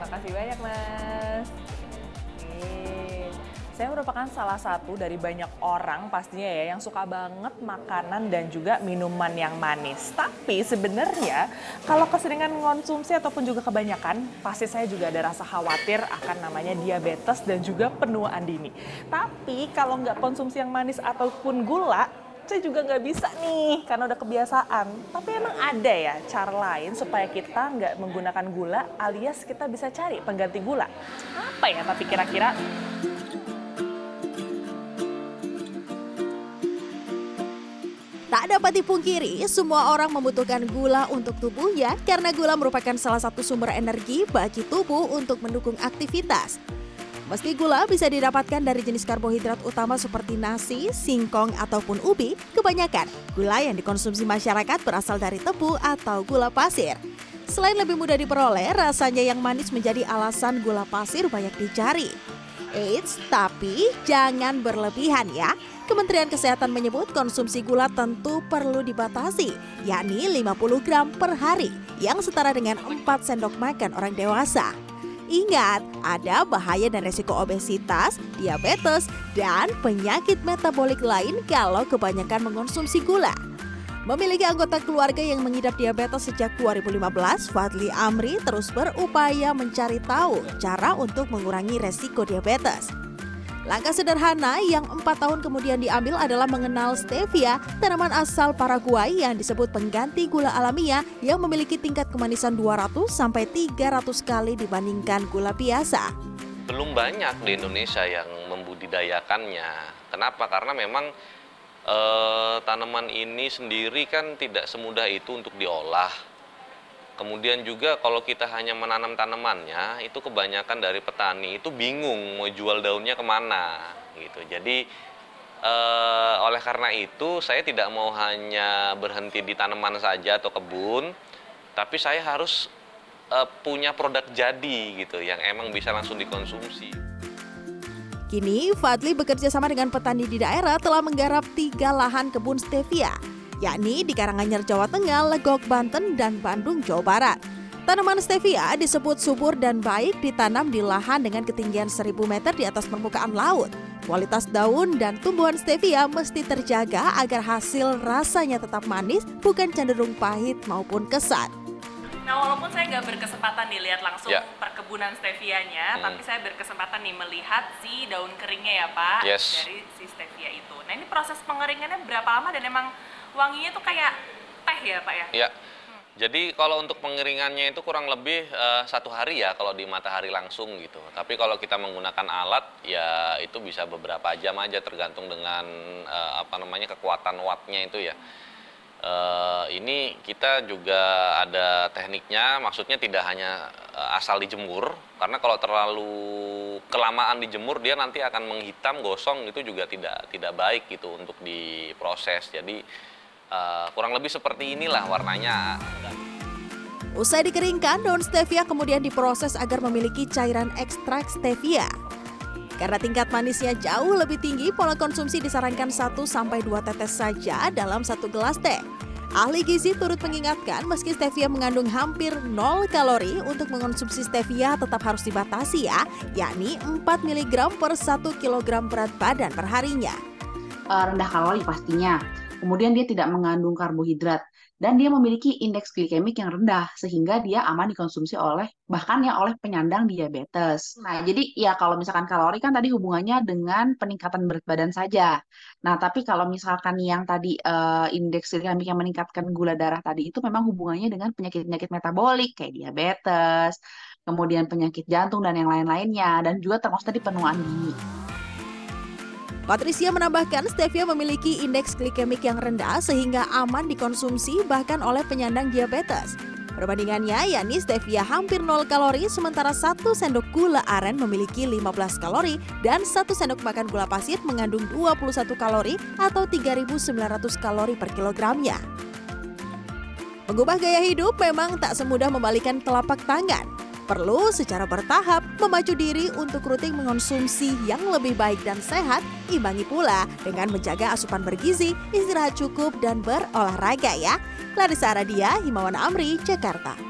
Makasih banyak, Mas. Saya merupakan salah satu dari banyak orang pastinya ya yang suka banget makanan dan juga minuman yang manis. Tapi sebenarnya kalau keseringan mengonsumsi ataupun juga kebanyakan, pasti saya juga ada rasa khawatir akan namanya diabetes dan juga penuaan dini. Tapi kalau nggak konsumsi yang manis ataupun gula, saya juga nggak bisa nih karena udah kebiasaan. Tapi emang ada ya cara lain supaya kita nggak menggunakan gula alias kita bisa cari pengganti gula. Apa ya tapi kira-kira? Tak dapat dipungkiri, semua orang membutuhkan gula untuk tubuhnya karena gula merupakan salah satu sumber energi bagi tubuh untuk mendukung aktivitas. Meski gula bisa didapatkan dari jenis karbohidrat utama seperti nasi, singkong, ataupun ubi, kebanyakan gula yang dikonsumsi masyarakat berasal dari tebu atau gula pasir. Selain lebih mudah diperoleh, rasanya yang manis menjadi alasan gula pasir banyak dicari. Eits, tapi jangan berlebihan ya. Kementerian Kesehatan menyebut konsumsi gula tentu perlu dibatasi, yakni 50 gram per hari, yang setara dengan 4 sendok makan orang dewasa. Ingat, ada bahaya dan resiko obesitas, diabetes, dan penyakit metabolik lain kalau kebanyakan mengonsumsi gula. Memiliki anggota keluarga yang mengidap diabetes sejak 2015, Fadli Amri terus berupaya mencari tahu cara untuk mengurangi resiko diabetes. Langkah sederhana yang empat tahun kemudian diambil adalah mengenal stevia, tanaman asal Paraguay yang disebut pengganti gula alamiah yang memiliki tingkat kemanisan 200 sampai 300 kali dibandingkan gula biasa. Belum banyak di Indonesia yang membudidayakannya. Kenapa? Karena memang eh, tanaman ini sendiri kan tidak semudah itu untuk diolah Kemudian juga kalau kita hanya menanam tanamannya, itu kebanyakan dari petani itu bingung mau jual daunnya ke mana gitu. Jadi eh, oleh karena itu saya tidak mau hanya berhenti di tanaman saja atau kebun, tapi saya harus eh, punya produk jadi gitu yang emang bisa langsung dikonsumsi. Kini Fadli bekerja sama dengan petani di daerah telah menggarap tiga lahan kebun stevia yakni di Karanganyar, Jawa Tengah, Legok, Banten, dan Bandung, Jawa Barat. Tanaman stevia disebut subur dan baik ditanam di lahan dengan ketinggian 1000 meter di atas permukaan laut. Kualitas daun dan tumbuhan stevia mesti terjaga agar hasil rasanya tetap manis, bukan cenderung pahit maupun kesat. Nah, walaupun saya nggak berkesempatan nih lihat langsung ya. perkebunan stevianya, hmm. tapi saya berkesempatan nih melihat si daun keringnya ya Pak yes. dari si stevia itu. Nah, ini proses pengeringannya berapa lama dan emang wanginya tuh kayak teh ya pak ya? Iya. Hmm. Jadi kalau untuk pengeringannya itu kurang lebih uh, satu hari ya kalau di matahari langsung gitu. Tapi kalau kita menggunakan alat ya itu bisa beberapa jam aja tergantung dengan uh, apa namanya kekuatan wattnya itu ya. Uh, ini kita juga ada tekniknya, maksudnya tidak hanya uh, asal dijemur, karena kalau terlalu kelamaan dijemur dia nanti akan menghitam, gosong itu juga tidak tidak baik gitu untuk diproses. Jadi Uh, kurang lebih seperti inilah warnanya. Usai dikeringkan, daun stevia kemudian diproses agar memiliki cairan ekstrak stevia. Karena tingkat manisnya jauh lebih tinggi, pola konsumsi disarankan 1-2 tetes saja dalam satu gelas teh. Ahli gizi turut mengingatkan meski stevia mengandung hampir 0 kalori, untuk mengonsumsi stevia tetap harus dibatasi ya, yakni 4 mg per 1 kg berat badan perharinya. Uh, rendah kalori pastinya, Kemudian dia tidak mengandung karbohidrat dan dia memiliki indeks glikemik yang rendah sehingga dia aman dikonsumsi oleh bahkan ya oleh penyandang diabetes. Nah, jadi ya kalau misalkan kalori kan tadi hubungannya dengan peningkatan berat badan saja. Nah, tapi kalau misalkan yang tadi uh, indeks glikemik yang meningkatkan gula darah tadi itu memang hubungannya dengan penyakit-penyakit metabolik kayak diabetes, kemudian penyakit jantung dan yang lain-lainnya dan juga termasuk tadi penuaan dini. Patricia menambahkan stevia memiliki indeks glikemik yang rendah sehingga aman dikonsumsi bahkan oleh penyandang diabetes. Perbandingannya, yakni stevia hampir 0 kalori, sementara satu sendok gula aren memiliki 15 kalori dan satu sendok makan gula pasir mengandung 21 kalori atau 3.900 kalori per kilogramnya. Mengubah gaya hidup memang tak semudah membalikan telapak tangan. Perlu secara bertahap memacu diri untuk rutin mengonsumsi yang lebih baik dan sehat, imbangi pula dengan menjaga asupan bergizi, istirahat cukup, dan berolahraga ya. Clarissa Aradia, Himawan Amri, Jakarta.